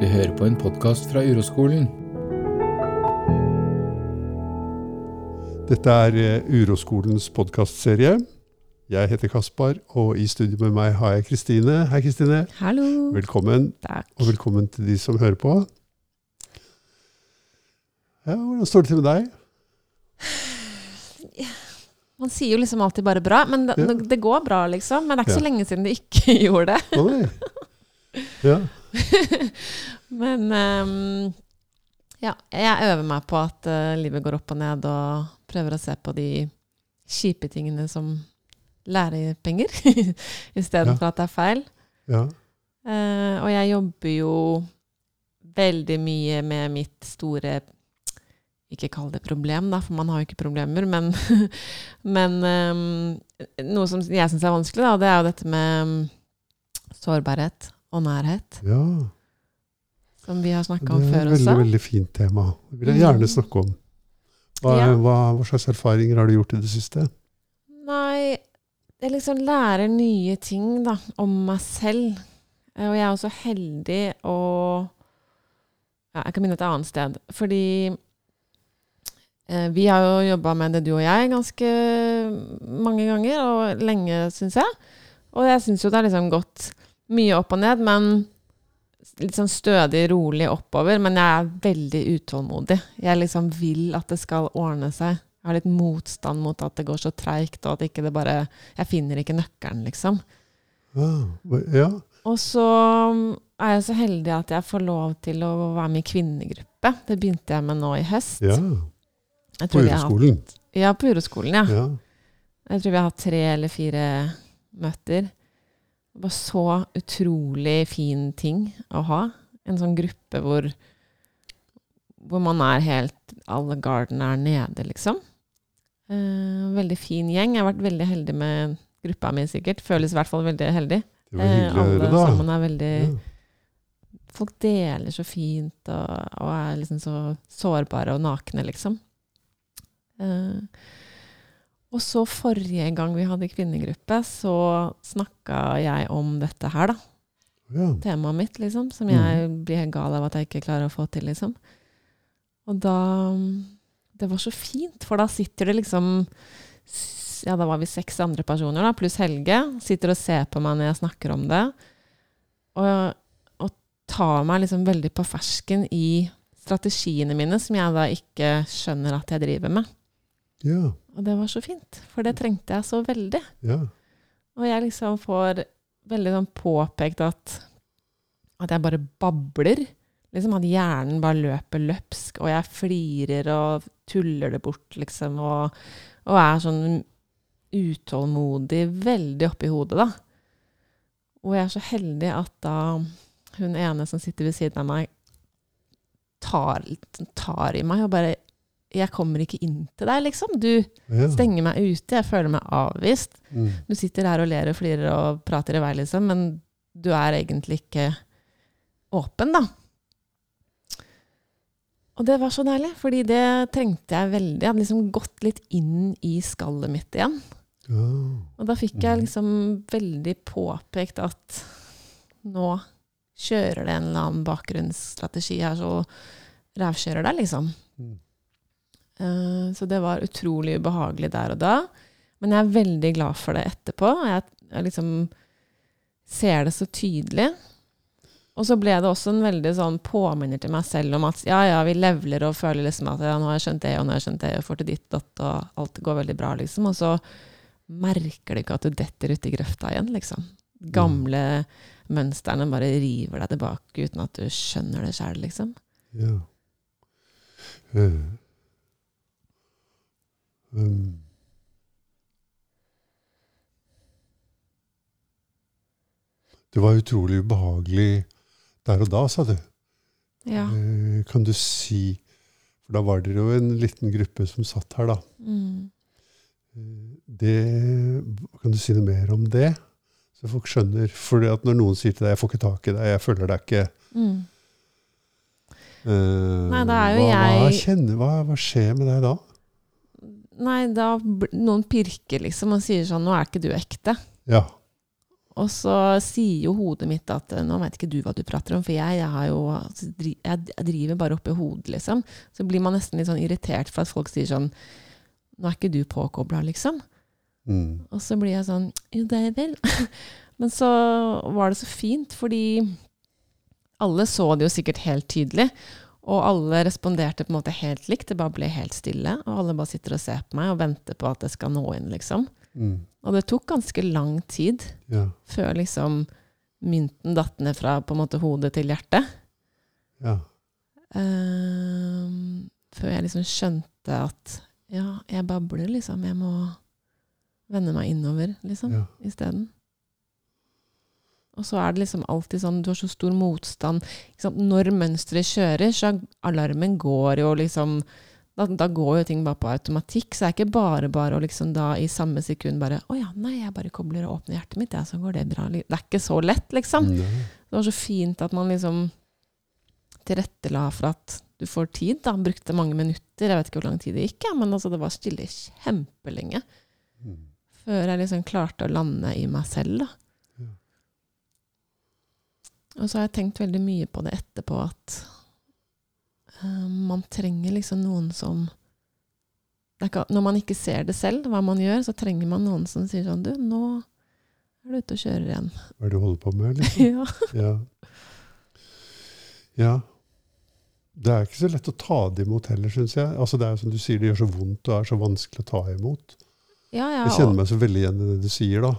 Du hører på en podkast fra Uroskolen. Dette er eh, Uroskolens podkastserie. Jeg heter Kaspar, og i studio med meg har jeg Kristine. Hei, Kristine. Hallo. Velkommen, Takk. og velkommen til de som hører på. Ja, Hvordan står det til med deg? Man sier jo liksom alltid bare bra, men det, Ja. det går bra, liksom. Men det er ikke Ja. så lenge siden det ikke gjorde det. Å nei. Ja. Men um, ja, jeg øver meg på at uh, livet går opp og ned, og prøver å se på de kjipe tingene som lærepenger, istedenfor Ja. at det er feil. ja. Uh, og jeg jobber jo veldig mye med mitt store Ikke kall det problem, da, for man har jo ikke problemer, men, men um, noe som jeg syns er vanskelig, da, det er jo dette med ehm, sårbarhet og nærhet, ja. som vi har snakka Det er et veldig, veldig fint tema. Det vil jeg gjerne Mm. snakke om. Hva, Ja. hva, hva slags erfaringer har du gjort i det siste? Nei, jeg liksom lærer nye ting da, om meg selv. Og jeg er også heldig å ja, Jeg kan begynne et annet sted. Fordi eh, vi har jo jobba med det, du og jeg, ganske mange ganger, og lenge, syns jeg. Og jeg syns jo det er liksom gått mye opp og ned, men litt sånn stødig, rolig oppover. Men jeg er veldig utålmodig. Jeg liksom vil at det skal ordne seg. Jeg har litt motstand mot at det går så treigt, og at ikke det bare Jeg finner ikke nøkkelen, liksom. Ah, ja. Og så er jeg så heldig at jeg får lov til å være med i kvinnegruppe. Det begynte jeg med nå i høst. ja. På hatt- uroskolen. Ja, på uroskolen, ja. Ja. Jeg tror vi har hatt tre eller fire møter. Det var så utrolig fin ting å ha. En sånn gruppe hvor, hvor man er helt Alle garden er nede, liksom. Eh, veldig fin gjeng. Jeg har vært veldig heldig med gruppa mi, sikkert. Føles i hvert fall veldig heldig. Det var Eh, hyggelig å høre, da. sammen er veldig Ja. Folk deler så fint og, og er liksom så sårbare og nakne, liksom. Eh, og så forrige gang vi hadde kvinnegruppe, så snakka jeg om dette her, da. Ja. Temaet mitt, liksom. Som Mm. jeg blir helt gal av at jeg ikke klarer å få til, liksom. Og da Det var så fint, for da sitter det liksom Ja, da var vi seks andre personer, da, pluss Helge. Sitter og ser på meg når jeg snakker om det. Og, og tar meg liksom veldig på fersken i strategiene mine, som jeg da ikke skjønner at jeg driver med. Ja. Og det var så fint, for det trengte jeg så veldig. Ja. Og jeg liksom får veldig sånn påpekt at, at jeg bare babler. Liksom at hjernen bare løper løpsk, og jeg flirer og tuller det bort, liksom. Og, og er sånn utålmodig, veldig oppi hodet, da. Og jeg er så heldig at da hun ene som sitter ved siden av meg, tar, tar i meg og bare Jeg kommer ikke inn til deg, liksom. Du ja. stenger meg ute. Jeg føler meg avvist. Mm. Du sitter her og ler og flirer og prater i vei, liksom, men du er egentlig ikke åpen, da. Og det var så deilig, fordi det trengte jeg veldig. Jeg hadde liksom gått litt inn i skallet mitt igjen. Ja. Og da fikk jeg Mhm. liksom veldig påpekt at nå kjører det en eller annen bakgrunnsstrategi her, så rævkjører deg, liksom. Mm. Eh, Så det var utrolig ubehagelig der og da. Men jeg er veldig glad for det etterpå. Jeg, jeg liksom ser det så tydelig. Og så ble det også en veldig sånn påminner til meg selv om at ja, ja, vi levler og føler liksom at ja, nå har jeg skjønt det, og nå har jeg skjønt det, og får til ditt datt, og alt går veldig bra, liksom. Og så merker du ikke at du detter uti grøfta igjen, liksom. Gamle mønstrene bare river deg tilbake uten at du skjønner det sjøl, liksom. Ja. Eh. Det var utrolig ubehagelig der og da, sa du. Ja. Eh, Kan du si For da var dere jo en liten gruppe som satt her, da. Mm. Eh, Det, kan du si noe mer om det? Så folk skjønner. For når noen sier til deg 'jeg får ikke tak i deg', 'jeg følger deg ikke' Mm. Uh, Nei, da er jo hva, hva, jeg- kjenner, hva, hva skjer med deg da? Nei, da noen pirker liksom og sier sånn 'Nå er ikke du ekte'. Ja. Og så sier jo hodet mitt at eh, nå vet ikke du hva du prater om, for jeg, jeg, har jo, altså, jeg jeg driver bare oppi hodet, liksom. Så blir man nesten litt sånn irritert for at folk sier sånn Nå er ikke du påkobla, liksom. Mm. Og så blir jeg sånn Jo, det er vel. Men så var det så fint, fordi alle så det jo sikkert helt tydelig. Og alle responderte på en måte helt likt. Det bare ble helt stille. Og alle bare sitter og ser på meg og venter på at det skal nå inn, liksom. Mm. Og det tok ganske lang tid Ja. før liksom mynten datt ned fra på en måte hodet til hjertet. Ja. Um, før jeg liksom skjønte at ja, jeg babler, liksom. Jeg må vende meg innover, liksom, Ja. isteden. Og så er det liksom alltid sånn, du har så stor motstand. Når mønsteret kjører, så alarmen går jo liksom da, da går jo ting bare på automatikk. Så det er ikke bare bare å liksom da i samme sekund bare Å ja, nei, jeg bare kobler og åpner hjertet mitt, ja, så går det bra. Det er ikke så lett, liksom. Nei. Det var så fint at man liksom tilrettela for at du får tid. da. Brukte mange minutter, jeg vet ikke hvor lang tid det gikk, ja, men altså det var stille kjempelenge Mm. før jeg liksom klarte å lande i meg selv. da. Ja. Og så har jeg tenkt veldig mye på det etterpå, at man trenger liksom noen som ikke, Når man ikke ser det selv, hva man gjør, så trenger man noen som sier sånn Du, nå er du ute og kjører igjen. Hva er det du holder på med? Liksom? ja. Ja. ja. Det er ikke så lett å ta det imot heller, syns jeg. Altså, det er jo som du sier, det gjør så vondt og er så vanskelig å ta imot. Ja, ja, Jeg og- kjenner meg så veldig igjen i det du sier, da.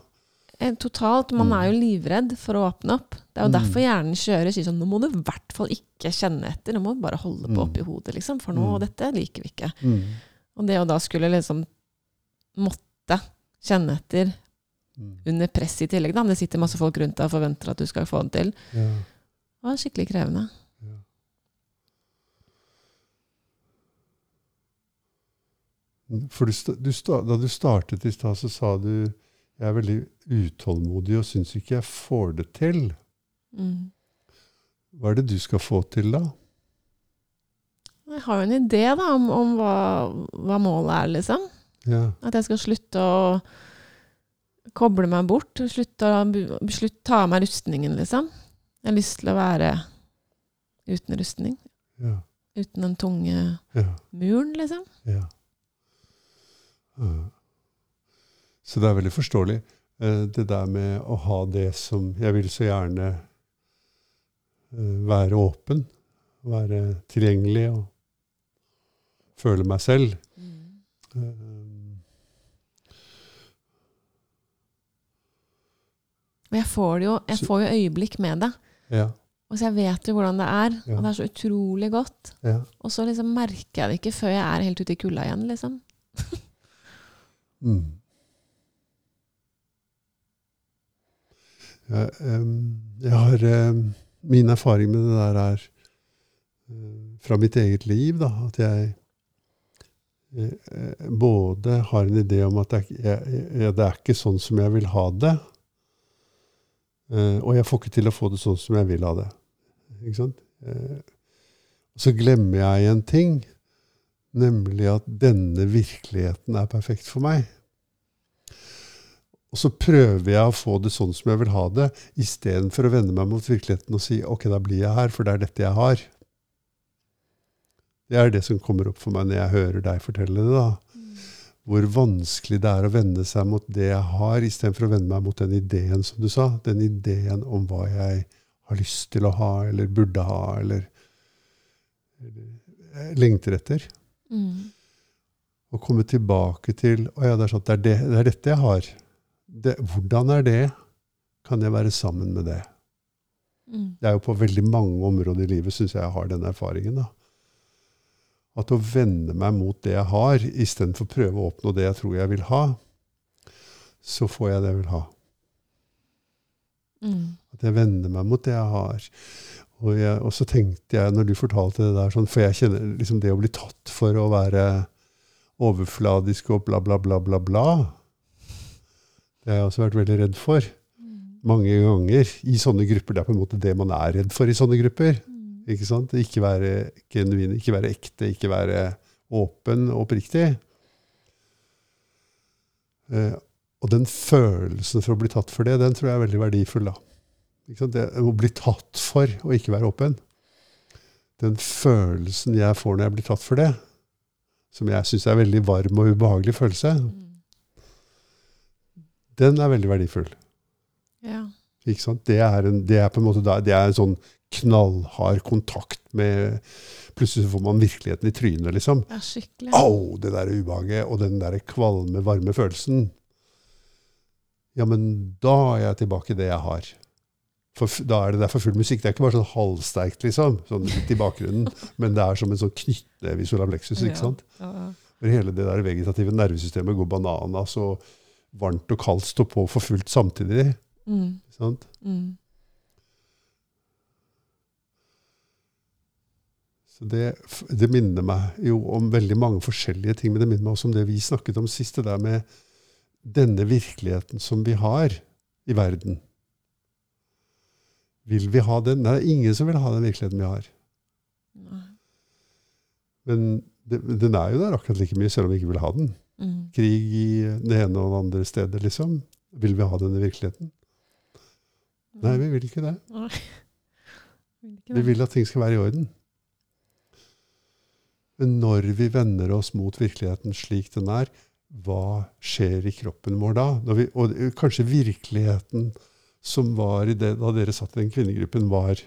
Eh, Totalt. Man Mm. er jo livredd for å åpne opp. Det er jo Mm. derfor hjernen kjører sier sånn Nå må du i hvert fall ikke kjenne etter. Nå må du bare holde på Mm. oppi hodet, liksom. For nå, Mm. dette liker vi ikke. Mm. Og det å da skulle liksom måtte kjenne etter Mm. under press i tillegg, da. Det sitter masse folk rundt deg og forventer at du skal få det til. Ja. Det var skikkelig krevende. Ja. For du, du, da du startet i stad, så sa du jeg er veldig utålmodig og syns ikke jeg får det til. Mm. Hva er det du skal få til, da? Jeg har jo en idé da, om, om hva, hva målet er, liksom. Ja. At jeg skal slutte å koble meg bort. Slutte å slutt, ta av meg rustningen, liksom. Jeg har lyst til å være uten rustning. Ja. Uten den tunge Ja. muren, liksom. ja. Ja. Så det er veldig forståelig. eh, Det der med å ha det som Jeg vil så gjerne eh, være åpen. Være tilgjengelig og føle meg selv. Mm. Jeg får, det jo, jeg får jo øyeblikk med det. Ja. Og så jeg vet jo hvordan det er. Ja. Og det er så utrolig godt. ja. Og så liksom merker jeg det ikke før jeg er helt ute i kulda igjen, liksom. Mm. Jeg, jeg har Min erfaring med det der er eh, fra mitt eget liv, da, at jeg eh, eh, både har en idé om at ikke- jeg, jeg, det er ikke sånn som jeg vil ha det, og jeg får ikke til å få det sånn som jeg vil ha det. Ikke sant? Eh, så glemmer jeg en ting, nemlig at denne virkeligheten er perfekt for meg. Og så prøver jeg å få det sånn som jeg vil ha det, istedenfor å vende meg mot virkeligheten og si ok, da blir jeg her, for det er dette jeg har. Det er det som kommer opp for meg når jeg hører deg fortelle det. da. Hvor vanskelig det er å vende seg mot det jeg har, istedenfor å vende meg mot den ideen som du sa. Den ideen om hva jeg har lyst til å ha, eller burde ha, eller, eller lengter etter. Mm. Å komme tilbake til å ja, det er, sånn, det, er det, det er dette jeg har. Det, hvordan er det? Kan jeg være sammen med det? Mm. Det er jo på veldig mange områder i livet syns jeg jeg har den erfaringen. da. At å vende meg mot det jeg har, istedenfor å prøve å oppnå det jeg tror jeg vil ha, så får jeg det jeg vil ha. Mm. At jeg vender meg mot det jeg har. Og, jeg, og så tenkte jeg, når du fortalte det der, sånn, for jeg kjenner liksom det å bli tatt for å være overfladisk og bla, bla, bla, bla, bla. Det har jeg også vært veldig redd for. Mange ganger i sånne grupper. Det er på en måte det man er redd for i sånne grupper. Mm. Ikke sant? Ikke være genuin, ikke være ekte, ikke være åpen og oppriktig. Eh, og den følelsen for å bli tatt for det, den tror jeg er veldig verdifull. da. Det å bli tatt for å ikke være åpen. Den følelsen jeg får når jeg blir tatt for det, som jeg syns er en veldig varm og ubehagelig følelse, Mm. Den er veldig verdifull. Ja. Ikke sant? Det, er en, det er på en måte det er en sånn knallhard kontakt med Plutselig så får man virkeligheten i trynet, liksom. ja, skikkelig. Au, det der ubehaget og den der kvalme, varme følelsen. Ja, men da er jeg tilbake i det jeg har. For da er det derfor full musikk. Det er ikke bare sånn halvsterkt, liksom, sånn litt i bakgrunnen, men det er som en sånn knyttneve i solar plexus. ikke sant? Ja, ja. Hvor hele det der vegetative nervesystemet går bananas, og varmt og kaldt stå på for fullt samtidig. Mm. sant? Mm. Så det, det minner meg jo om veldig mange forskjellige ting, men det minner meg også om det vi snakket om sist, det der med denne virkeligheten som vi har i verden. Vil vi ha den? Nei, det er ingen som vil ha den virkeligheten vi har. Nei. Men det, den er jo der akkurat like mye, selv om vi ikke vil ha den. Mm. Krig i det ene og det andre stedet, liksom. Vil vi ha denne virkeligheten? Nei, vi vil ikke det. Vi vil at ting skal være i orden. Men når vi vender oss mot virkeligheten slik den er, hva skjer i kroppen vår da? Vi, og kanskje virkeligheten som var i det, da dere satt i den kvinnegruppen, var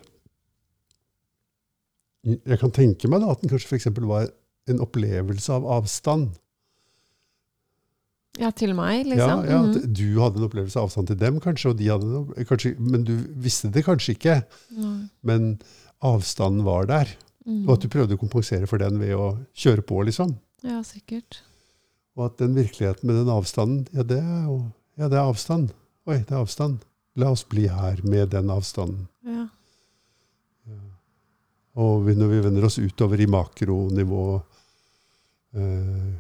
Jeg kan tenke meg da at den kanskje f.eks. var en opplevelse av avstand. Ja, til meg, liksom. ja, ja, at Du hadde en opplevelse av avstand til dem, kanskje, og de hadde noe, kanskje, men du visste det kanskje ikke. Nei. Men avstanden var der. Mm. Og at du prøvde å kompensere for den ved å kjøre på, liksom. Ja, sikkert. Og at den virkeligheten med den avstanden, ja, det er jo ja, det er avstand. Oi, det er avstand. La oss bli her med den avstanden. Ja. Og når vi vender oss utover i makronivå eh,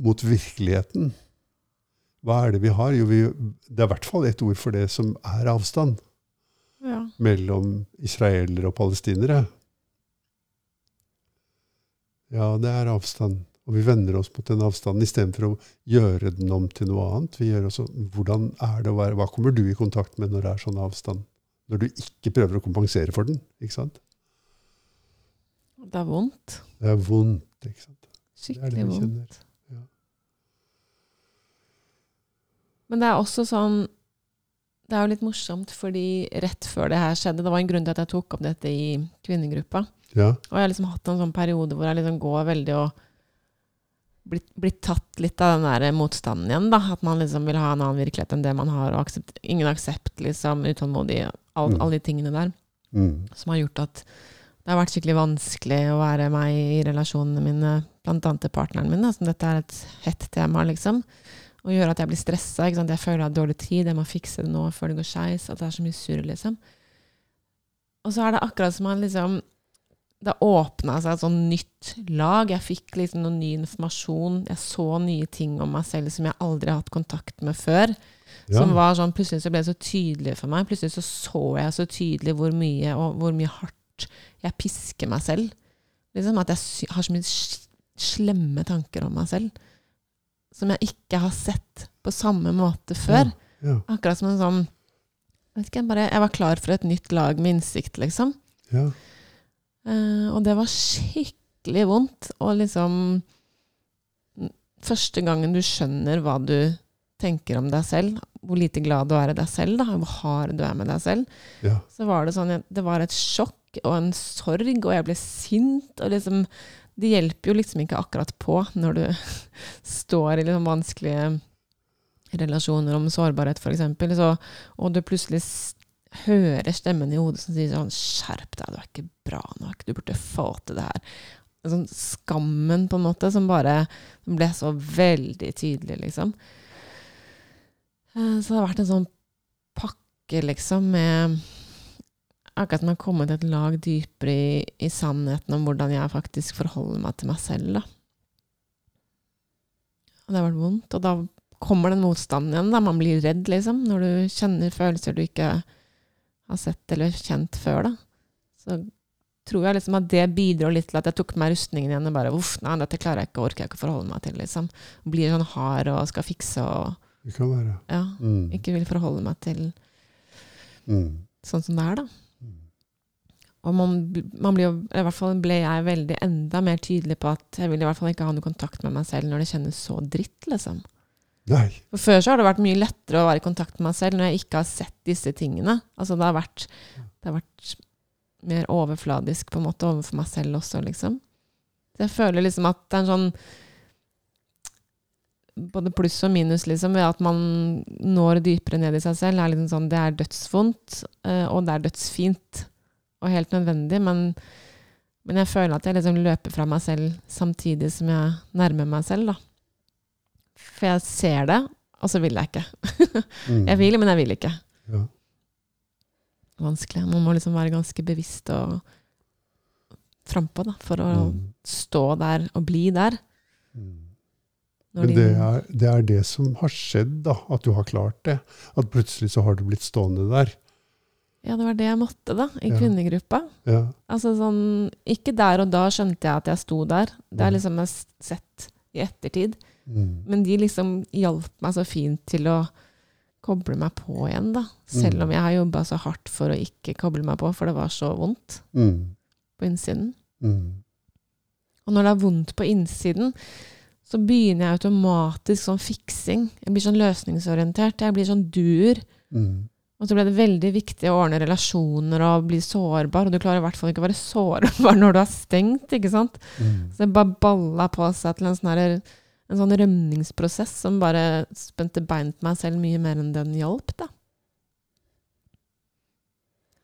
mot virkeligheten, hva er det vi har? Jo, vi, det er i hvert fall et ord for det som er avstand ja. mellom israelere og palestinere. Ja, det er avstand. Og vi vender oss mot den avstanden istedenfor å gjøre den om til noe annet. Vi gjør også, hvordan er det å være, Hva kommer du i kontakt med når det er sånn avstand? Når du ikke prøver å kompensere for den. ikke sant? Det er vondt. Det er vondt. ikke sant? Det er det Skikkelig vondt. Ja. Men det er også sånn Det er jo litt morsomt, fordi rett før det her skjedde Det var en grunn til at jeg tok opp dette i kvinnegruppa. Ja. Og jeg har liksom hatt en sånn periode hvor jeg liksom går veldig og blitt, blitt tatt litt av den der motstanden igjen. da, At man liksom vil ha en annen virkelighet enn det man har. og aksept, Ingen aksept, liksom, utålmodig. All, Mm. Alle de tingene der. Mm. Som har gjort at det har vært skikkelig vanskelig å være meg i relasjonene mine, annet til partneren min. da, som Dette er et hett tema, liksom. Og gjør at jeg blir stressa. Jeg føler jeg har dårlig tid, jeg må fikse det nå før det går skeis. At det er så mye surr, liksom. Og så er det akkurat som han liksom Det åpna seg et sånn nytt lag. Jeg fikk liksom noe ny informasjon. Jeg så nye ting om meg selv som jeg aldri har hatt kontakt med før. Ja. Som var sånn, Plutselig så ble det så tydelig for meg. Plutselig så så jeg så tydelig hvor mye og hvor mye hardt jeg pisker meg selv. Liksom At jeg har så mye slemme tanker om meg selv. Som jeg ikke har sett på samme måte før. Ja. Akkurat som en sånn jeg vet ikke, bare, jeg var klar for et nytt lag med innsikt, liksom. Ja. Uh, og det var skikkelig vondt. Og liksom Første gangen du skjønner hva du tenker om deg selv, hvor lite glad du er i deg selv, da, hvor hard du er med deg selv, ja. så var det sånn Det var et sjokk og en sorg, og jeg ble sint. og liksom Det hjelper jo liksom ikke akkurat på når du står i liksom vanskelige relasjoner om sårbarhet, f.eks., og du plutselig hører stemmen i hodet som sier sånn Skjerp deg, du er ikke bra nok, du burde få til det her. Sånn skammen, på en måte, som bare ble så veldig tydelig, liksom. Eh, Så det har vært en sånn pakke, liksom, med Akkurat som jeg har kommet et lag dypere i, i sannheten om hvordan jeg faktisk forholder meg til meg selv, da. Og det har vært vondt. Og da kommer den motstanden igjen, da. Man blir redd, liksom, når du kjenner følelser du ikke har sett eller kjent før, da. Så tror jeg liksom at det bidro litt til at jeg tok meg rustningen igjen og bare uff, nei, dette klarer jeg ikke, orker jeg ikke å forholde meg til, liksom. Blir sånn hard og skal fikse og Det kan være. ja, Mm. ikke vil forholde meg til Mm. sånn som det er, da. Og man, man blir jo, i hvert fall ble jeg veldig enda mer tydelig på at jeg vil i hvert fall ikke ha noe kontakt med meg selv når det kjennes så dritt, liksom. Nei. For før så har det vært mye lettere å være i kontakt med meg selv når jeg ikke har sett disse tingene. Altså det har vært, det har vært mer overfladisk på en måte overfor meg selv også, liksom. Så jeg føler liksom at det er en sånn både pluss og minus liksom, ved at man når dypere ned i seg selv. er liksom sånn, Det er dødsvondt, eh, og det er dødsfint. Og helt nødvendig. Men, men jeg føler at jeg liksom løper fra meg selv samtidig som jeg nærmer meg selv. da. For jeg ser det, og så vil jeg ikke. Mm. Jeg vil, men jeg vil ikke. Ja. Vanskelig. Man må liksom være ganske bevisst og frampå for å Mm. stå der og bli der. Mm. Men det er, det er det som har skjedd, da. At du har klart det. At plutselig så har du blitt stående der. Ja, det var det jeg måtte, da, i Ja. kvinnegruppa. Ja. Altså sånn Ikke der og da skjønte jeg at jeg sto der. Det har Nei. liksom jeg har sett i ettertid. Mm. Men de liksom hjalp meg så fint til å koble meg på igjen, da. Selv Mm. om jeg har jobba så hardt for å ikke koble meg på, for det var så vondt Mm. på innsiden. Mm. Og når det er vondt på innsiden, så begynner jeg automatisk sånn fiksing. Jeg blir sånn løsningsorientert. Jeg blir sånn duer. Mm. Og så ble det veldig viktig å ordne relasjoner og bli sårbar. Og du klarer i hvert fall ikke å være sårbar når du er stengt, ikke sant. Mm. Så det bare balla på seg til en sånn, her, en sånn rømningsprosess som bare spente bein på meg selv mye mer enn den hjalp, da.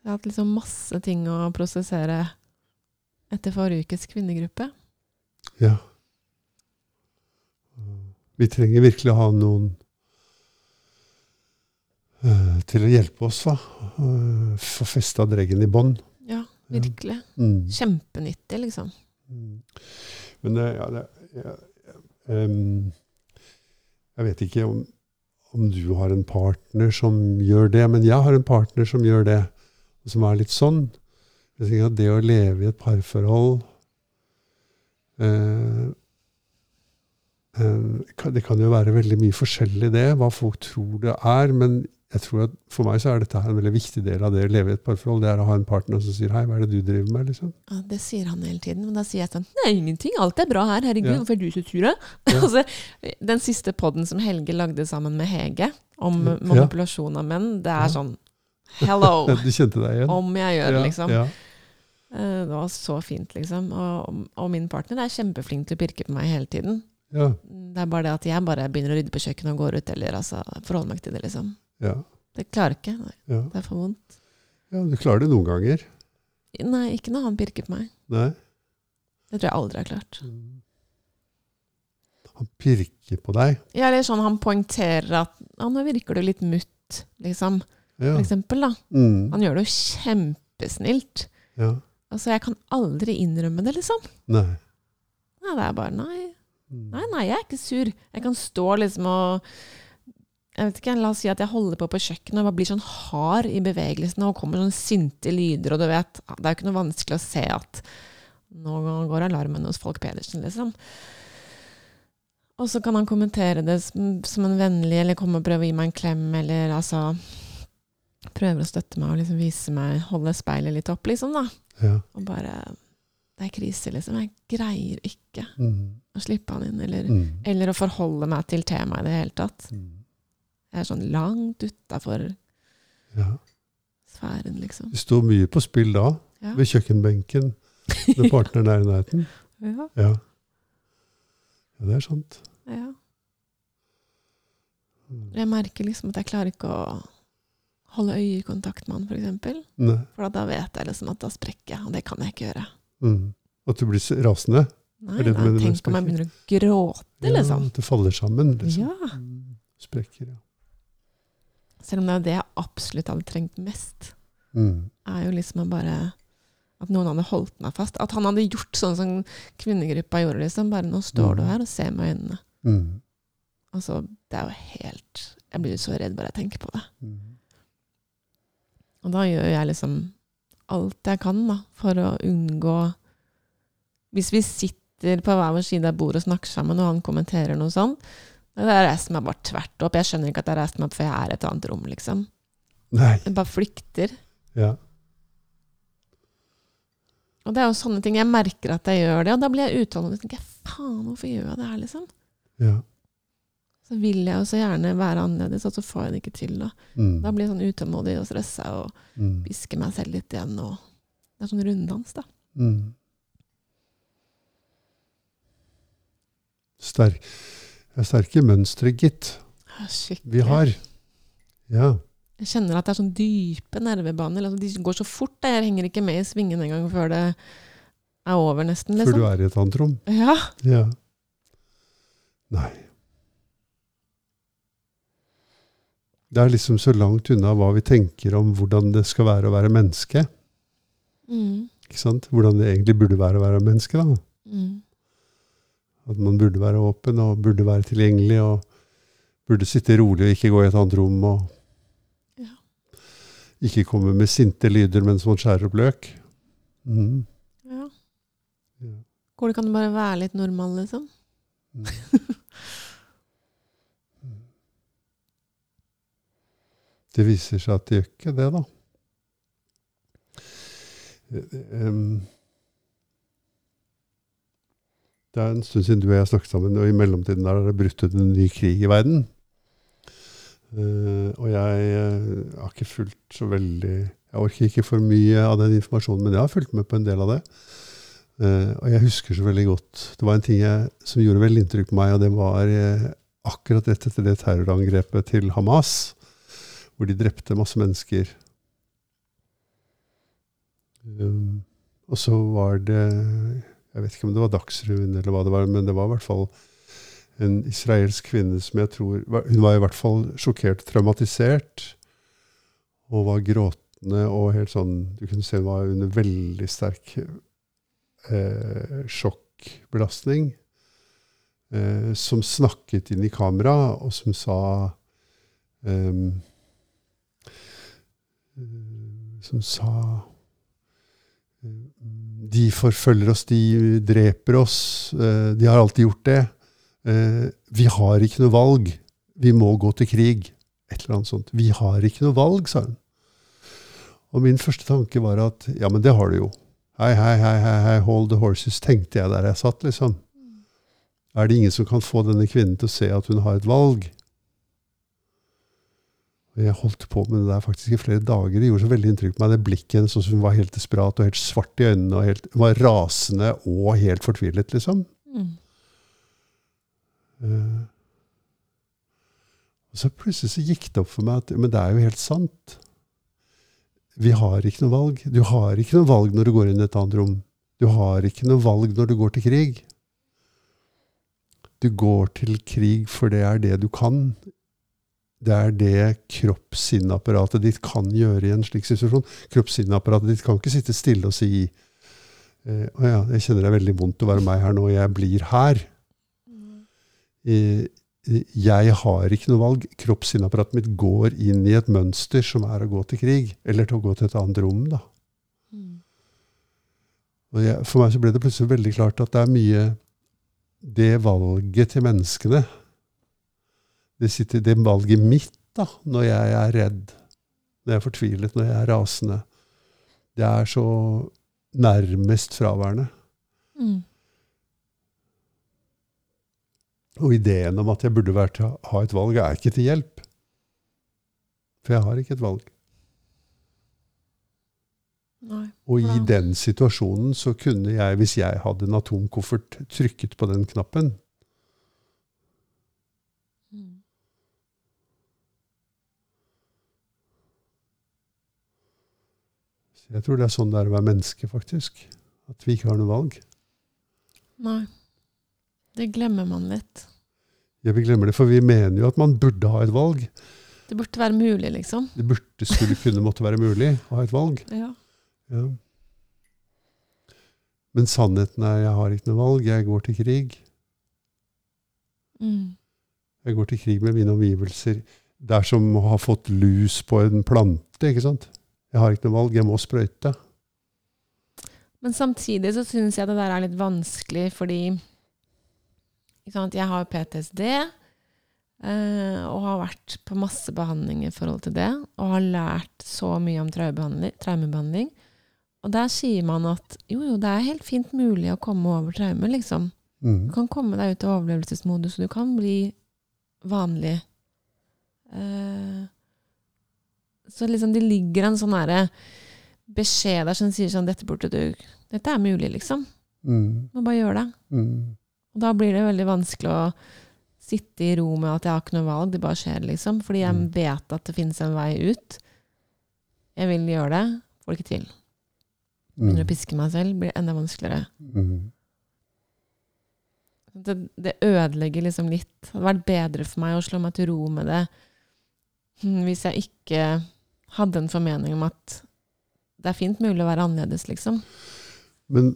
Jeg har hatt liksom masse ting å prosessere etter forrige ukes kvinnegruppe. Ja. Vi trenger virkelig å ha noen til å hjelpe oss, da. Uh, Få festa dreggen i bånd. Ja, virkelig. Mm. Kjempenyttig, liksom. Mm. Men det, ja, det ja, um, Jeg vet ikke om, om du har en partner som gjør det, men jeg har en partner som gjør det, som er litt sånn. Jeg tenker at Det å leve i et parforhold uh, eh, Det kan jo være veldig mye forskjellig, det, hva folk tror det er. Men jeg tror at for meg så er dette en veldig viktig del av det å leve i et parforhold. Det er å ha en partner som sier 'hei, hva er det du driver med'? liksom. Ja, det sier han hele tiden, men da sier jeg sånn Nei, ingenting, alt er bra her, herregud, Ja. hvorfor er du så sur? Ja. altså, den siste podden som Helge lagde sammen med Hege, om Ja. manipulasjon av menn, det er sånn Hello! Du kjente deg igjen? Om jeg gjør det, liksom. Eh, Det var så fint, liksom. Og, og min partner er kjempeflink til å pirke på meg hele tiden. ja, Det er bare det at jeg bare begynner å rydde på kjøkkenet og går ut, eller altså forholder meg til det, liksom. Ja, Det klarer ikke. Ja. Det er for vondt. ja, du klarer det noen ganger. Nei, ikke når han pirker på meg. Nei. Det tror jeg aldri har klart. Han pirker på deg. Ja, eller sånn han poengterer at ja, nå virker du litt mutt, liksom. Ja. For eksempel, da. Mm. Han gjør det jo kjempesnilt. ja. Altså, jeg kan aldri innrømme det, liksom. Nei. Nei, det er bare nei. Mm. Nei, nei, jeg er ikke sur. Jeg kan stå liksom og jeg vet ikke, La oss si at jeg holder på på kjøkkenet og bare blir sånn hard i bevegelsene og kommer sånn sinte lyder, og du vet Det er jo ikke noe vanskelig å se at nå går alarmen hos Folk Pedersen, liksom. Og så kan han kommentere det som, som en vennlig, eller komme og prøve å gi meg en klem, eller altså Prøver å støtte meg og liksom vise meg, holde speilet litt opp, liksom, da. Ja. Og bare Det er krise, liksom. Jeg greier ikke Mm. å slippe han inn, eller Mm. eller å forholde meg til temaet i det hele tatt. Mm. Jeg er sånn langt utafor Ja. sfæren, liksom. Det står mye på spill da, Ja. ved kjøkkenbenken, når partneren er i nærheten. ja, Ja. ja, det er sant. ja. Mm. Jeg merker liksom at jeg klarer ikke å holde øyekontakt med han, for eksempel. For da vet jeg liksom at da sprekker jeg, og det kan jeg ikke gjøre. Mm. At du blir rasende. Nei, da, tenk om jeg begynner å gråte, Ja, liksom. at det faller sammen. Liksom. Ja. Mm. Sprekker, ja. Selv om det er det jeg absolutt hadde trengt mest. Mm. er jo liksom bare At noen hadde holdt meg fast. At han hadde gjort sånn som kvinnegruppa gjorde. liksom. Bare 'nå står du Mm. her og ser meg i øynene'. Mm. Altså, det er jo helt Jeg blir så redd bare jeg tenker på det. Mm. Og da gjør jeg liksom alt jeg kan da, for å unngå Hvis vi sitter på hver vår side av bordet og snakker sammen, og han kommenterer noe sånt, da har jeg reist meg bare tvert opp. Jeg skjønner ikke at jeg har reist meg opp, for jeg er et annet rom, liksom. Nei. Jeg bare flykter. Ja. Og det er jo sånne ting. Jeg merker at jeg gjør det, og da blir jeg utålmodig. jeg tenker faen, hvorfor gjør jeg det her, liksom? ja. Så vil jeg jo så gjerne være annerledes, og så får jeg det ikke til. Da, Mm. da blir jeg sånn utålmodig og stressa og Mm. pisker meg selv litt igjen. Og det er sånn runddans, da. Mm. Sterk. Det er sterke mønstre, gitt. Ja, Skikkelig. Vi har. Ja. Jeg kjenner at det er sånn dype nervebaner. Altså, de går så fort. Jeg henger ikke med i svingen engang før det er over, nesten. Før Liksom. du er i et annet rom. Ja. Ja. Nei. Det er liksom så langt unna hva vi tenker om hvordan det skal være å være menneske. Mm. Ikke sant? Hvordan det egentlig burde være å være menneske. da. Mm. At man burde være åpen og burde være tilgjengelig og burde sitte rolig og ikke gå i et annet rom. og Ja. Ikke komme med sinte lyder mens man skjærer opp løk. Mm. ja. Ja. Går det kan du bare være litt normal, liksom? Mm. Det viser seg at det gjør ikke det, da. Em, Det er en stund siden du og jeg snakket sammen, og i mellomtiden der har det brutt ut en ny krig i verden. Uh, og jeg eh, har ikke fulgt så veldig Jeg orker ikke for mye av den informasjonen, men jeg har fulgt med på en del av det. Uh, og jeg husker så veldig godt Det var en ting jeg, som gjorde veldig inntrykk på meg, og det var akkurat rett etter det terrorangrepet til Hamas, hvor de drepte masse mennesker. Um, og så var det Jeg vet ikke om det var Dagsrevyen eller hva det var, men det var i hvert fall en israelsk kvinne som jeg tror Hun var i hvert fall sjokkert, traumatisert, og var gråtende og helt sånn Du kunne se hun var under veldig sterk eh, sjokkbelastning. Eh, som snakket inn i kamera, og som sa ehm, eh, Som sa eh, De forfølger oss, de dreper oss. eh, de har alltid gjort det. Eh, vi har ikke noe valg. Vi må gå til krig. Et eller annet sånt. Vi har ikke noe valg, sa hun. Og min første tanke var at ja, men det har du jo. Hei, hei, hei, hei, hei, hold the horses, tenkte jeg der jeg satt, liksom. Er det ingen som kan få denne kvinnen til å se at hun har et valg? Jeg holdt på med det der faktisk i flere dager. Det gjorde så veldig inntrykk på meg. Det blikket hennes, sånn som hun var helt desperat og helt svart i øynene. og helt, Hun var rasende og helt fortvilet, liksom. Mm. Uh, og så plutselig så gikk det opp for meg at men det er jo helt sant. Vi har ikke noe valg. Du har ikke noe valg når du går inn i et annet rom. Du har ikke noe valg når du går til krig. Du går til krig for det er det du kan. Det er det kropp-sinn-apparatet ditt kan gjøre i en slik situasjon. Kropp-sinn-apparatet ditt kan ikke sitte stille og si eh, å ja, jeg kjenner det er veldig vondt å være meg her nå, jeg blir her. Eh, jeg har ikke noe valg. Kroppsinnapparatet mitt går inn i et mønster som er å gå til krig, eller til å gå til et annet rom. da. Mm. Og jeg, for meg så ble det plutselig veldig klart at det er mye Det valget til menneskene Det sitter det valget mitt da, når jeg er redd, når jeg er fortvilet, når jeg er rasende. Det er så nærmest fraværende. Mm. Og ideen om at jeg burde vært, ha et valg, er ikke til hjelp. For jeg har ikke et valg. Nei. Og i den situasjonen så kunne jeg, hvis jeg hadde en atomkoffert, trykket på den knappen. Jeg tror det er sånn det er å være menneske, faktisk. At vi ikke har noe valg. Nei. Det glemmer man litt. Ja, vi glemmer det, for vi mener jo at man burde ha et valg. Det burde være mulig, liksom. Det burde, skulle, kunne, måtte være mulig å ha et valg. Ja. Ja. Men sannheten er jeg har ikke noe valg. Jeg går til krig. Mm. Jeg går til krig med mine omgivelser. Det er som å ha fått lus på en plante. ikke sant? Jeg har ikke noe valg. Jeg må sprøyte. Men samtidig så syns jeg det der er litt vanskelig, fordi sant, jeg har PTSD. Uh, og har vært på masse behandling i forhold til det. Og har lært så mye om traumebehandling. Og der sier man at jo, jo, det er helt fint mulig å komme over traumer, liksom. Mm. Du kan komme deg ut av overlevelsesmodus, og du kan bli vanlig. Eh, så liksom det ligger en sånn herre beskjed der som sier sånn Dette burde du Dette er mulig, liksom. Mm. Må bare gjøre det. Mm. Og da blir det veldig vanskelig å sitte i ro med at jeg har ikke noe valg, det bare skjer, liksom. Fordi jeg Mm. vet at det finnes en vei ut. Jeg vil gjøre det, får det ikke til. Begynner å Mm. piske meg selv, blir det enda vanskeligere. Mm. Det, det ødelegger liksom litt. Det hadde vært bedre for meg å slå meg til ro med det hvis jeg ikke hadde en formening om at det er fint mulig å være annerledes, liksom. Men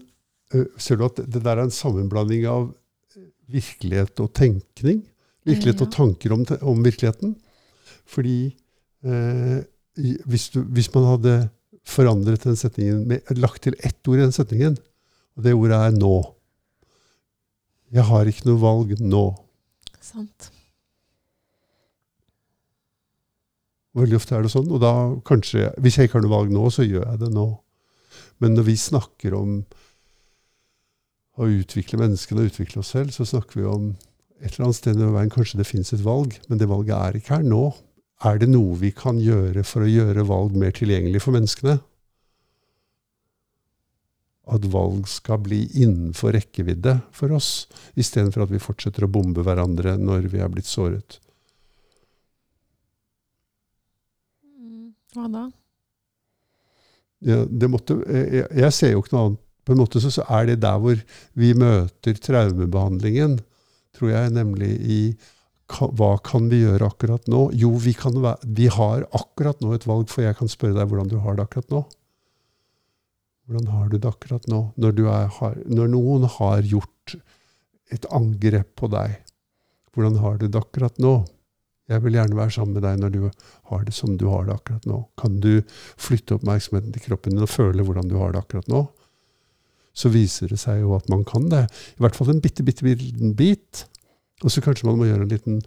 ser du at det der er en sammenblanding av virkelighet og tenkning? Virkelighet Ja. og tanker om, om virkeligheten? Fordi eh, hvis, du, hvis man hadde forandret den setningen, med, lagt til ett ord i den setningen, og det ordet er 'nå' Jeg har ikke noe valg nå. Sant. Veldig ofte er det sånn. Og da kanskje Hvis jeg ikke har noe valg nå, så gjør jeg det nå. Men når vi snakker om å utvikle menneskene og utvikle oss selv, så snakker vi om et eller annet sted i veien kanskje det finnes et valg, men det valget er ikke her nå. Er det noe vi kan gjøre for å gjøre valg mer tilgjengelig for menneskene? At valg skal bli innenfor rekkevidde for oss, istedenfor at vi fortsetter å bombe hverandre når vi er blitt såret. Hva da? Ja, måtte, jeg, jeg ser jo ikke noe annet. På en måte så, så er det der hvor vi møter traumebehandlingen, tror jeg, nemlig i ka, hva kan vi gjøre akkurat nå? Jo, vi, kan, vi har akkurat nå et valg, for jeg kan spørre deg hvordan du har det akkurat nå. Hvordan har du det akkurat nå? Når, er, har, når noen har gjort et angrep på deg, hvordan har du det akkurat nå? Jeg vil gjerne være sammen med deg når du har det som du har det akkurat nå. Kan du flytte oppmerksomheten til kroppen din og føle hvordan du har det akkurat nå? Så viser det seg jo at man kan det. I hvert fall en bitte, bitte liten bit. Og så kanskje man må gjøre en liten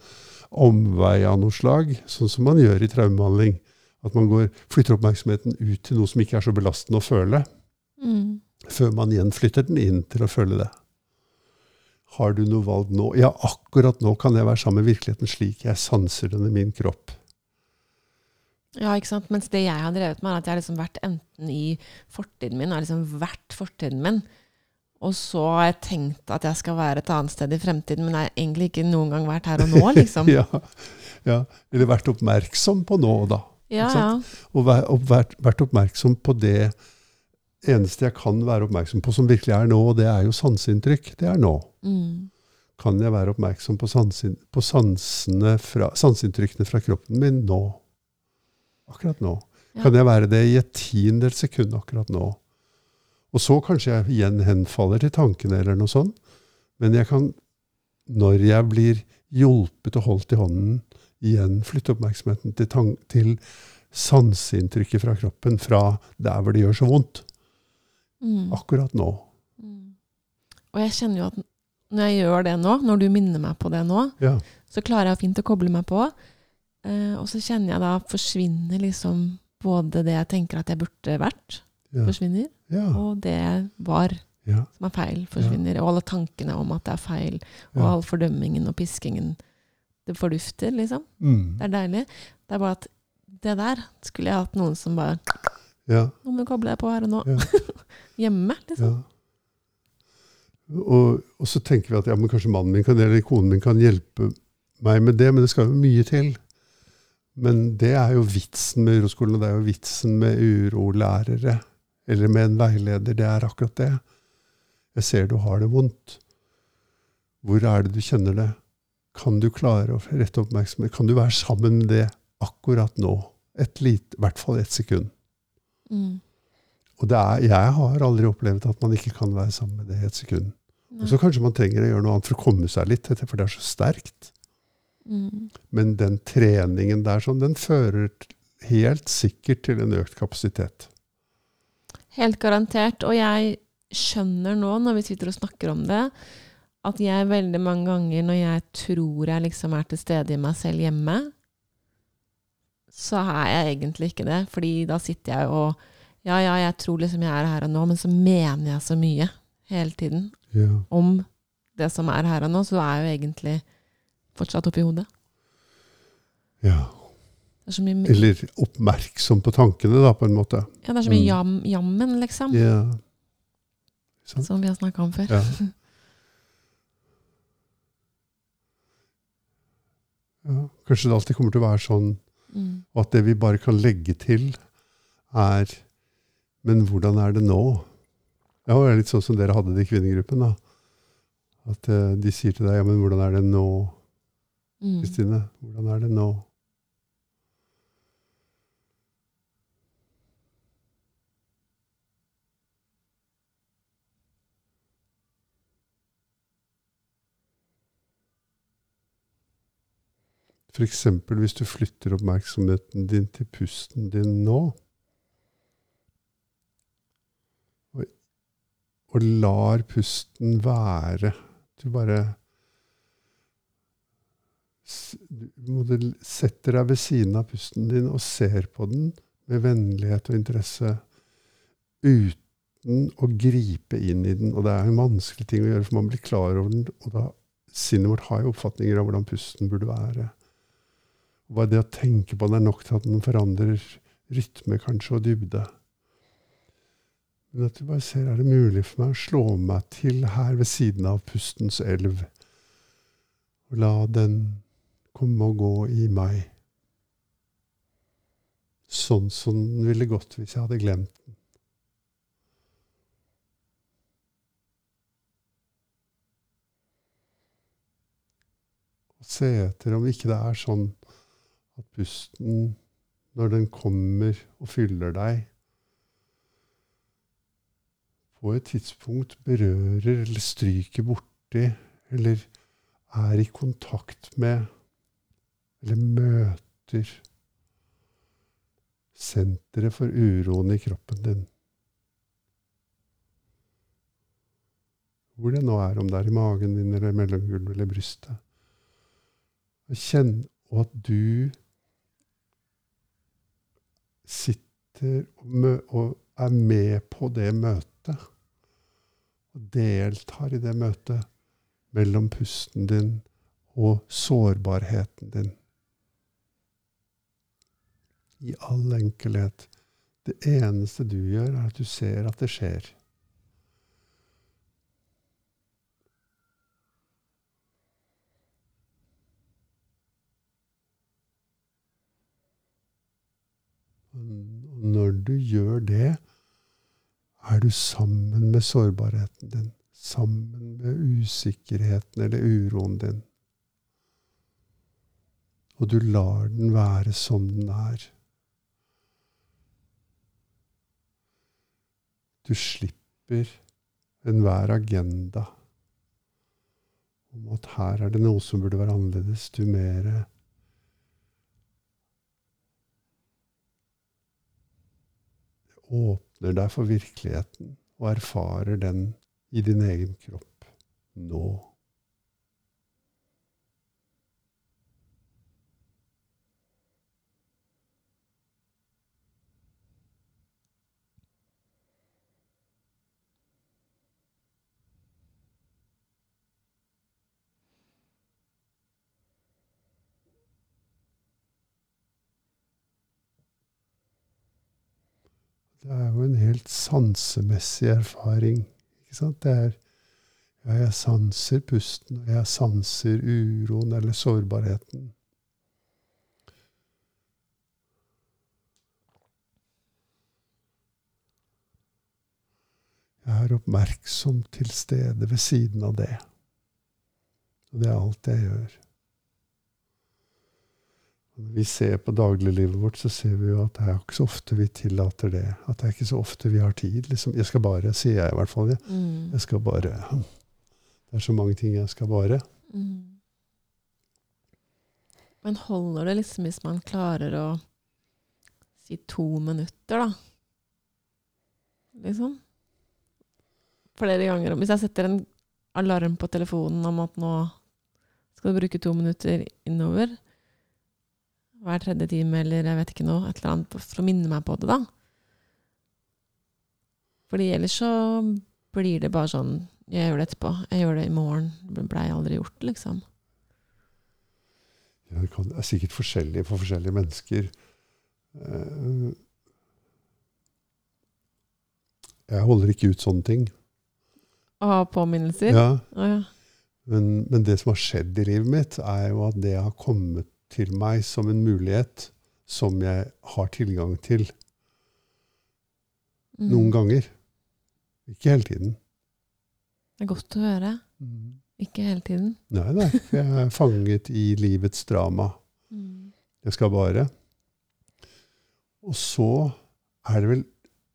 omvei av noe slag, sånn som man gjør i traumebehandling. At man går, flytter oppmerksomheten ut til noe som ikke er så belastende å føle, Mm. før man igjen flytter den inn til å føle det. Har du noe valg nå? Ja, akkurat nå kan jeg være sammen med virkeligheten slik jeg sanser den i min kropp. Ja, ikke sant? Mens det jeg har drevet med, er at jeg har liksom vært enten i fortiden min, har liksom vært fortiden min, og så har jeg tenkt at jeg skal være et annet sted i fremtiden, men jeg har egentlig ikke noen gang vært her og nå, liksom. Ja, ja. Eller vært oppmerksom på nå, da. Ja, ja. Og vært, vært oppmerksom på det eneste jeg kan være oppmerksom på som virkelig er nå, og det er jo sanseinntrykk. Det er nå. Mm. Kan jeg være oppmerksom på, sansin, på fra, sanseinntrykkene fra kroppen min nå? Akkurat nå. Ja. Kan jeg være det i et tiendedels sekund akkurat nå? Og så kanskje jeg igjen henfaller til tankene eller noe sånt. Men jeg kan, når jeg blir hjulpet og holdt i hånden, igjen flytte oppmerksomheten til, til sanseinntrykket fra kroppen, fra der hvor det gjør så vondt. Mm. Akkurat nå. Mm. Og jeg kjenner jo at når jeg gjør det nå, når du minner meg på det nå, Ja. så klarer jeg fint å koble meg på. Eh, og så kjenner jeg da forsvinner liksom både det jeg tenker at jeg burde vært, Ja. forsvinner, Ja. og det jeg var ja. som er feil, forsvinner. Og alle tankene om at det er feil, og all fordømmingen og piskingen. Det fordufter, liksom. Mm. Det er deilig. Det er bare at det der skulle jeg hatt noen som bare ja. Nå må du koble deg på her og nå. Ja. Hjemme, liksom. Ja. Og, og så tenker vi at ja, men kanskje mannen min kan, eller konen min kan hjelpe meg med det, men det skal jo mye til. Men det er jo vitsen med uroskolen, og det er jo vitsen med urolærere. Eller med en veileder. Det er akkurat det. Jeg ser du har det vondt. Hvor er det du kjenner det? Kan du klare å rette oppmerksomhet? Kan du være sammen med det akkurat nå? Et lite, I hvert fall ett sekund. Mm. Og det er, jeg har aldri opplevd at man ikke kan være sammen med det i et sekund. Og så kanskje man trenger å gjøre noe annet for å komme seg litt for det er så sterkt. Mm. Men den treningen der, sånn, den fører helt sikkert til en økt kapasitet. Helt garantert. Og jeg skjønner nå, når vi sitter og snakker om det, at jeg veldig mange ganger når jeg tror jeg liksom er til stede i meg selv hjemme, så er jeg egentlig ikke det. Fordi da sitter jeg og Ja, ja, jeg tror liksom jeg er her og nå, men så mener jeg så mye hele tiden Ja. om det som er her og nå, så er jo egentlig fortsatt oppi hodet. ja. Er Eller oppmerksom på tankene, da, på en måte. ja, det er så mye Mm. jam, jammen, liksom, Ja. Sant? som vi har snakka om før. Ja. ja. Kanskje det alltid kommer til å være sånn Mm. Og at det vi bare kan legge til, er Men hvordan er det nå? Ja, det er litt sånn som dere hadde det i kvinnegruppen. da. At uh, de sier til deg ja, men hvordan er det nå, Mm. Kristine? Hvordan er det nå? F.eks. hvis du flytter oppmerksomheten din til pusten din nå, og lar pusten være Du bare du setter deg ved siden av pusten din og ser på den med vennlighet og interesse uten å gripe inn i den. Og det er en vanskelig ting å gjøre, for man blir klar over den. Og da, sinnet vårt har jo oppfatninger av hvordan pusten burde være. Bare det å tenke på den er nok til at den forandrer rytme kanskje og dybde. Men at du bare ser er det mulig for meg å slå meg til her ved siden av pustens elv. Og la den komme og gå i meg. Sånn som den ville gått hvis jeg hadde glemt den. Og se etter om ikke det er sånn at pusten, når den kommer og fyller deg, på et tidspunkt berører eller stryker borti eller er i kontakt med eller møter senteret for uroen i kroppen din. Hvor det nå er, om det er i magen din eller mellomgulvet eller brystet. Kjenn og at du sitter og, er med på det møtet. Og deltar i det møtet mellom pusten din og sårbarheten din. I all enkelhet. Det eneste du gjør, er at du ser at det skjer. Og når du gjør det, er du sammen med sårbarheten din. Sammen med usikkerheten eller uroen din. Og du lar den være som den er. Du slipper enhver agenda om at her er det noe som burde være annerledes. Du mer åpner deg for virkeligheten og erfarer den i din egen kropp nå. Det er jo en helt sansemessig erfaring. Ikke sant? Det er ja, jeg sanser pusten, og jeg sanser uroen eller sårbarheten. Jeg er oppmerksom til stede ved siden av det. Og det er alt jeg gjør. Når vi ser på dagliglivet vårt, så ser vi jo at det er ikke så ofte vi tillater det. At det er ikke så ofte vi har tid. Liksom. Jeg skal bare, sier jeg i hvert fall. Ja. Mm. Jeg skal bare Det er så mange ting jeg skal bare. Mm. Men holder det liksom hvis man klarer å si to minutter, da? Liksom? flere ganger Hvis jeg setter en alarm på telefonen om at nå skal du bruke to minutter innover hver tredje time, eller jeg vet ikke noe, et eller annet, for å minne meg på det, da. Fordi ellers så blir det bare sånn Jeg gjør det etterpå. Jeg gjør det i morgen. Det blei aldri gjort, liksom. Ja, det, kan, det er sikkert forskjellig for forskjellige mennesker. Eh, Jeg holder ikke ut sånne ting. Å ha påminnelser? Ja, Å, ja. men, men det som har skjedd i livet mitt, er jo at det har kommet til meg som en mulighet som jeg har tilgang til Mm. noen ganger. Ikke hele tiden. Det er godt å høre. Ikke hele tiden. Nei, nei. for Jeg er fanget i livets drama. Mm. Jeg skal bare. Og så er det vel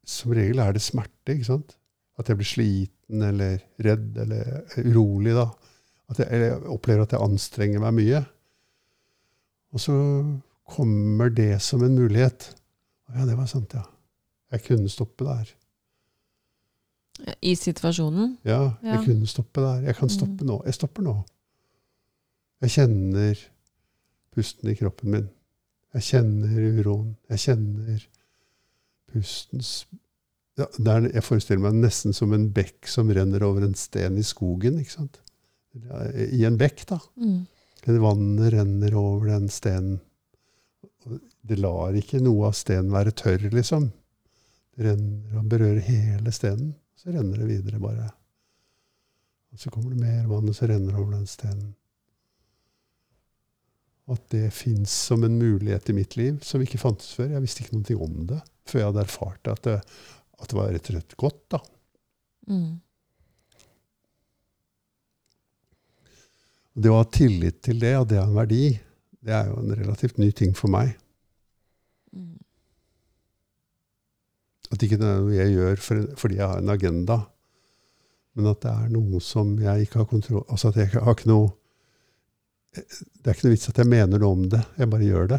Som regel er det smerte, ikke sant? At jeg blir sliten eller redd eller urolig, da. At jeg, eller jeg opplever at jeg anstrenger meg mye. Og så kommer det som en mulighet. Ja, det var sant, ja. Jeg kunne stoppe der. I situasjonen? Ja, jeg Ja. kunne stoppe der. Jeg kan Mm. stoppe nå. Jeg stopper nå. Jeg kjenner pusten i kroppen min. Jeg kjenner uroen. Jeg kjenner pustens ja, det er, Jeg forestiller meg nesten som en bekk som renner over en sten i skogen. ikke sant? I en bekk, da. Mm. Vannet renner over den stenen. Det lar ikke noe av stenen være tørr, liksom. Det renner og berører hele stenen. Så renner det videre, bare. Og så kommer det mer vann, og så renner det over den stenen. At det fins som en mulighet i mitt liv som ikke fantes før. Jeg visste ikke noe om det før jeg hadde erfart at det, at det var rett og slett godt. da. Mm. Det å ha tillit til det, at det er en verdi, det er jo en relativt ny ting for meg. Mm. At ikke det er noe jeg gjør for, fordi jeg har en agenda, men at det er noe som jeg ikke har kontroll Altså at jeg ikke har ikke noe Det er ikke noe vits at jeg mener noe om det, jeg bare gjør det.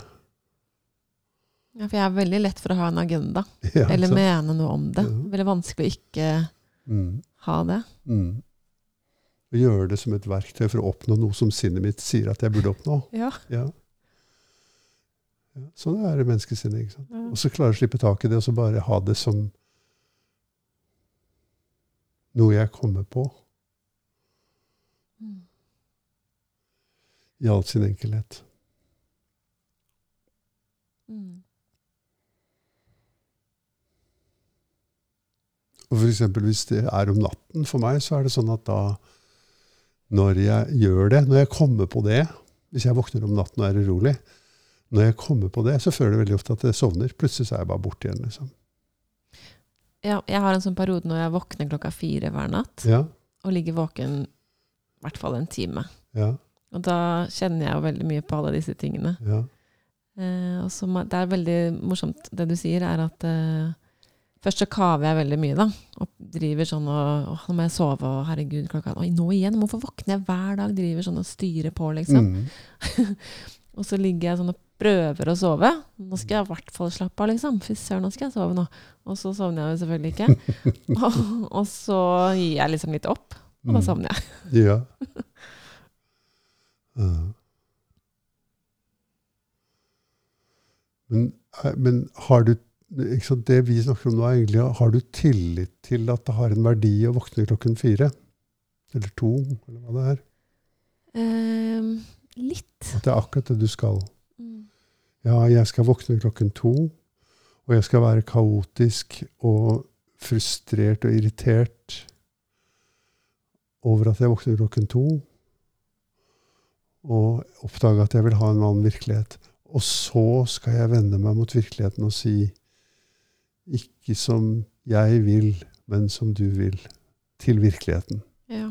Ja, for jeg er veldig lett for å ha en agenda, Ja, eller mene noe om det. Ja. Veldig vanskelig å ikke mm, ha det. mm. Å gjøre det som et verktøy for å oppnå noe som sinnet mitt sier at jeg burde oppnå. Ja. Ja. Ja, sånn er det menneskesinnet. ikke sant? Ja. Og så klare å slippe tak i det, og så bare ha det som noe jeg kommer på, Mm. i all sin enkelhet. Mm. Og for hvis det er om natten for meg, så er det sånn at da Når jeg gjør det, når jeg kommer på det Hvis jeg våkner om natten og er urolig, når jeg kommer på det, så føler jeg veldig ofte at jeg sovner. Plutselig så er jeg bare borte igjen. liksom. Ja, jeg har en sånn periode når jeg våkner klokka fire hver natt, Ja, og ligger våken i hvert fall en time. ja, Og da kjenner jeg jo veldig mye på alle disse tingene. ja. Eh, og så det er veldig morsomt det du sier, er at eh, først så kaver jeg veldig mye, da. Og driver sånn og Åh, nå må jeg sove, og herregud, klokka Oi, nå igjen? Hvorfor våkner jeg hver dag? Driver sånn og styrer på, liksom. Mm. Og så ligger jeg sånn og prøver å sove. Nå skal jeg i hvert fall slappe av, liksom. Fy søren, nå skal jeg sove nå. Og så sovner jeg jo selvfølgelig ikke. og, og så gir jeg liksom litt opp, og da Mm. sovner jeg. Ja. Uh. Men, eh, men har du Det vi snakker om nå, er egentlig har du tillit til at det har en verdi å våkne klokken fire? Eller to, eller hva det er? Um, litt. At det er akkurat det du skal. Mm. Ja, jeg skal våkne klokken to, og jeg skal være kaotisk og frustrert og irritert over at jeg våkner klokken to, og oppdage at jeg vil ha en annen virkelighet. Og så skal jeg vende meg mot virkeligheten og si ikke som jeg vil, men som du vil, til virkeligheten. Ja.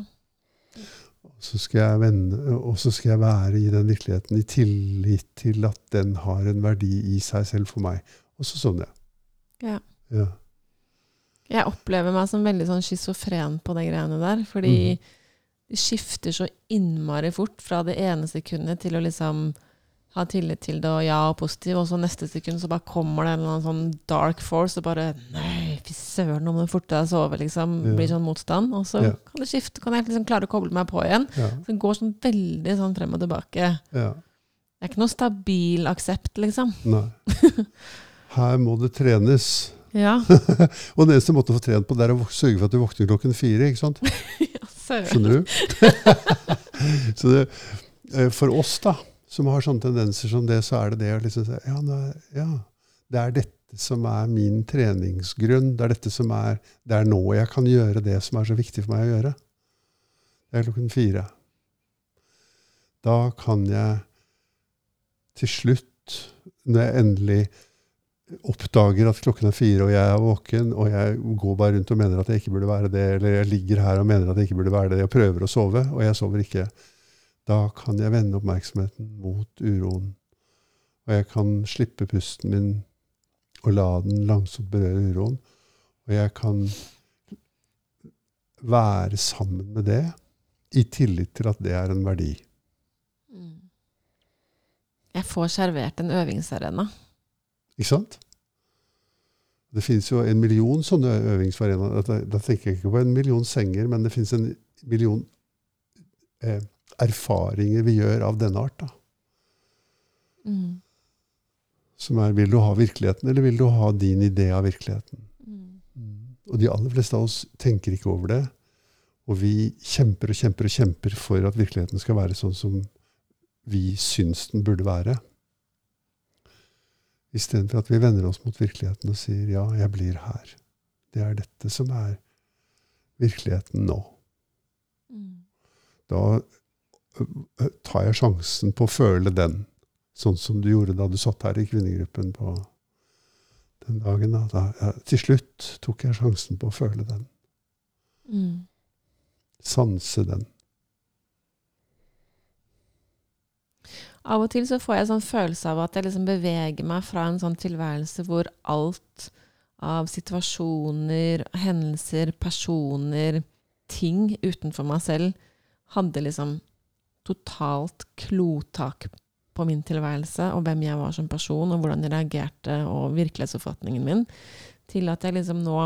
Og så skal jeg vende, og så skal jeg være i den virkeligheten i tillit til at den har en verdi i seg selv for meg. Og så sovner jeg. Ja. Ja. Jeg opplever meg som veldig sånn schizofren på de greiene der. Fordi mm. det skifter så innmari fort fra det ene sekundet til å liksom ha tillit til det og ja og positiv, og så neste sekund så bare kommer det en eller annen sånn dark force og bare Nei, fy søren, nå må du forte deg å sove, liksom. Ja. Blir sånn motstand. Og så Ja. kan det skifte, kan jeg liksom klare å koble meg på igjen. Ja, Så det går sånn veldig sånn frem og tilbake. ja. Det er ikke noe stabil aksept, liksom. Nei. Her må det trenes. Ja, Og den eneste måten å få trent på, det er å sørge for at du våkner klokken fire. ikke sant? søren. Skjønner du? så det, eh, for oss, da, som har sånne tendenser som det, så er det det å liksom si ja, nå er- ja, det er dette som er min treningsgrunn. Det er dette som er Det er nå jeg kan gjøre det som er så viktig for meg å gjøre. Det er klokken fire. Da kan jeg til slutt, når jeg endelig oppdager at klokken er fire og jeg er våken, og jeg går bare rundt og mener at jeg ikke burde være det, eller jeg ligger her og mener at jeg ikke burde være det, og prøver å sove, og jeg sover ikke, da kan jeg vende oppmerksomheten mot uroen. Og jeg kan slippe pusten min og la den langsomt berøre uroen. Og jeg kan være sammen med det i tillit til at det er en verdi. Mm. Jeg får servert en øvingsarena. Ikke sant? Det finnes jo en million sånne øvingsarenaer. Da, tenker jeg ikke på en million senger, men det finnes en million eh, erfaringer vi gjør av denne art. da. Mm. Som er vil du ha virkeligheten, eller vil du ha din idé av virkeligheten? Mm. Og de aller fleste av oss tenker ikke over det. Og vi kjemper og kjemper og kjemper for at virkeligheten skal være sånn som vi syns den burde være. Istedenfor at vi vender oss mot virkeligheten og sier ja, jeg blir her. Det er dette som er virkeligheten nå. Mm. Da tar jeg sjansen på å føle den, sånn som du gjorde da du satt her i kvinnegruppen på den dagen. Da. Da, ja, til slutt tok jeg sjansen på å føle den. Mm. Sanse den. Av og til så får jeg sånn følelse av at jeg liksom beveger meg fra en sånn tilværelse hvor alt av situasjoner, hendelser, personer, ting utenfor meg selv hadde liksom totalt klotak på min tilværelse og hvem jeg var som person, og hvordan jeg reagerte, og virkelighetsoppfatningen min, til at jeg liksom nå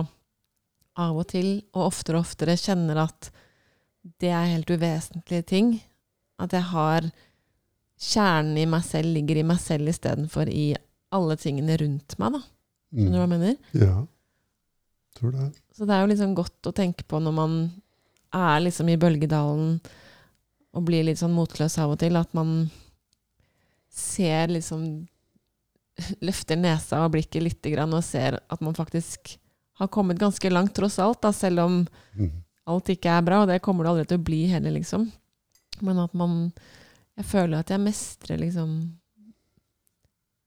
av og til, og oftere og oftere, kjenner at det er helt uvesentlige ting. At jeg har kjernen i meg selv ligger i meg selv istedenfor i alle tingene rundt meg. da. Skjønner du hva jeg mener? Ja. Tror det. Så det er jo liksom godt å tenke på når man er liksom i bølgedalen og blir litt sånn motløs av og til, at man ser liksom Løfter nesa og blikket lite grann og ser at man faktisk har kommet ganske langt, tross alt, da, selv om Mm. alt ikke er bra, og det kommer det aldri til å bli heller, liksom. Men at man Jeg føler at jeg mestrer liksom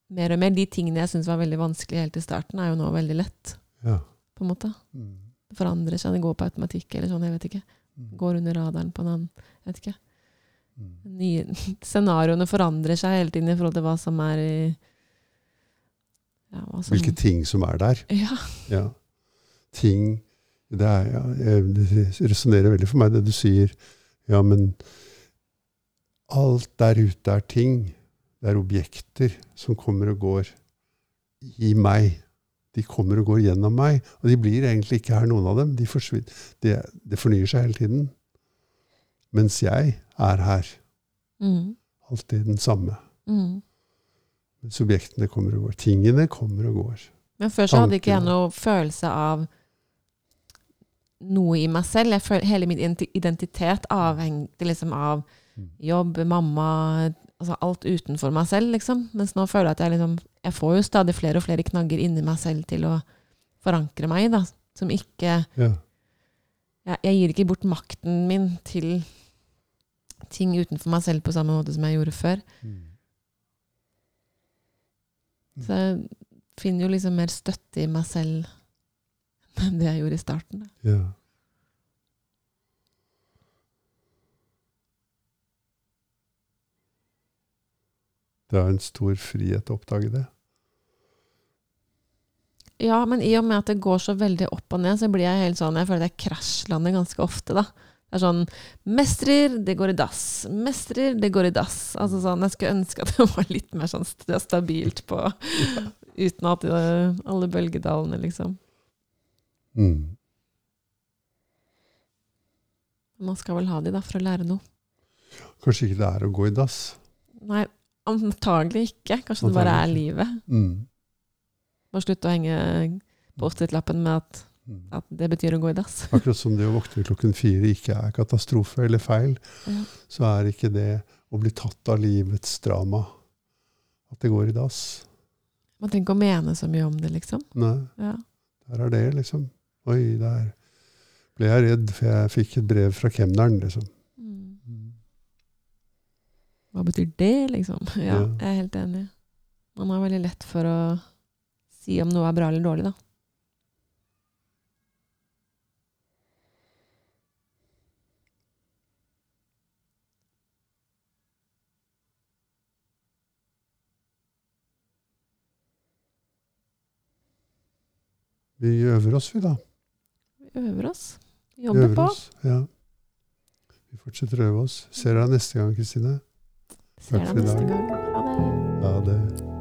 mer og mer. De tingene jeg syntes var veldig vanskelig helt i starten, er jo nå veldig lett, Ja. på en måte. Mm. Det forandrer seg, det går på automatikk eller sånn, jeg vet ikke. Mm. Går under radaren på en annen, jeg vet ikke. Mm. Nye, scenarioene forandrer seg hele tiden i forhold til hva som er i ja, som, Hvilke ting som er der. Ja. Ja. Ting Det, er, ja, det resonnerer veldig for meg, det du sier. Ja, men alt der ute er ting. Det er objekter som kommer og går i meg. De kommer og går gjennom meg. Og de blir egentlig ikke her, noen av dem. De det, det fornyer seg hele tiden. Mens jeg er her. Mm, Alltid den samme. mm. Subjektene kommer og går. Tingene kommer og går. Men før så hadde ikke jeg Tankene. noe følelse av noe i meg selv. Jeg føl, hele min identitet avhengte liksom av Mm. jobb, mamma altså Alt utenfor meg selv, liksom. Mens nå føler jeg at jeg liksom Jeg får jo stadig flere og flere knagger inni meg selv til å forankre meg i, da. Som ikke Ja. jeg, jeg gir ikke bort makten min til ting utenfor meg selv på samme måte som jeg gjorde før. Mm. Så jeg finner jo liksom mer støtte i meg selv enn det jeg gjorde i starten. Da. Ja. Det er en stor frihet å oppdage det. Ja, men i og med at det går så veldig opp og ned, så blir jeg helt sånn Jeg føler at jeg krasjlander ganske ofte, da. Det er sånn Mestrer, det går i dass. Mestrer, det går i dass. Altså sånn, Jeg skulle ønske at det var litt mer sånn stabilt på Uten at det, alle bølgedalene, liksom. Mm. Man skal vel ha de da, for å lære noe. Kanskje ikke det er å gå i dass. Nei, antagelig ikke. Kanskje det bare er livet. Mm. Bare slutte å henge Post-It-lappen med at. At det betyr å gå i dass. Akkurat som det å våkne klokken fire ikke er katastrofe eller feil, Ja. så er ikke det å bli tatt av livets drama at det går i dass. Man trenger ikke å mene så mye om det, liksom. Nei, Ja. der er det, liksom. Oi, der ble jeg redd, for jeg fikk et brev fra kemneren, liksom. Mm. Mm. Hva betyr det, liksom? Ja, Ja. jeg er helt enig. Man har veldig lett for å si om noe er bra eller dårlig, da. Vi øver oss, vi, da. Vi øver oss. Jobber øver på. Oss. Ja. Vi fortsetter å øve oss. Ser deg neste gang, Kristine. Ser deg neste gang. Ha det. Ha det.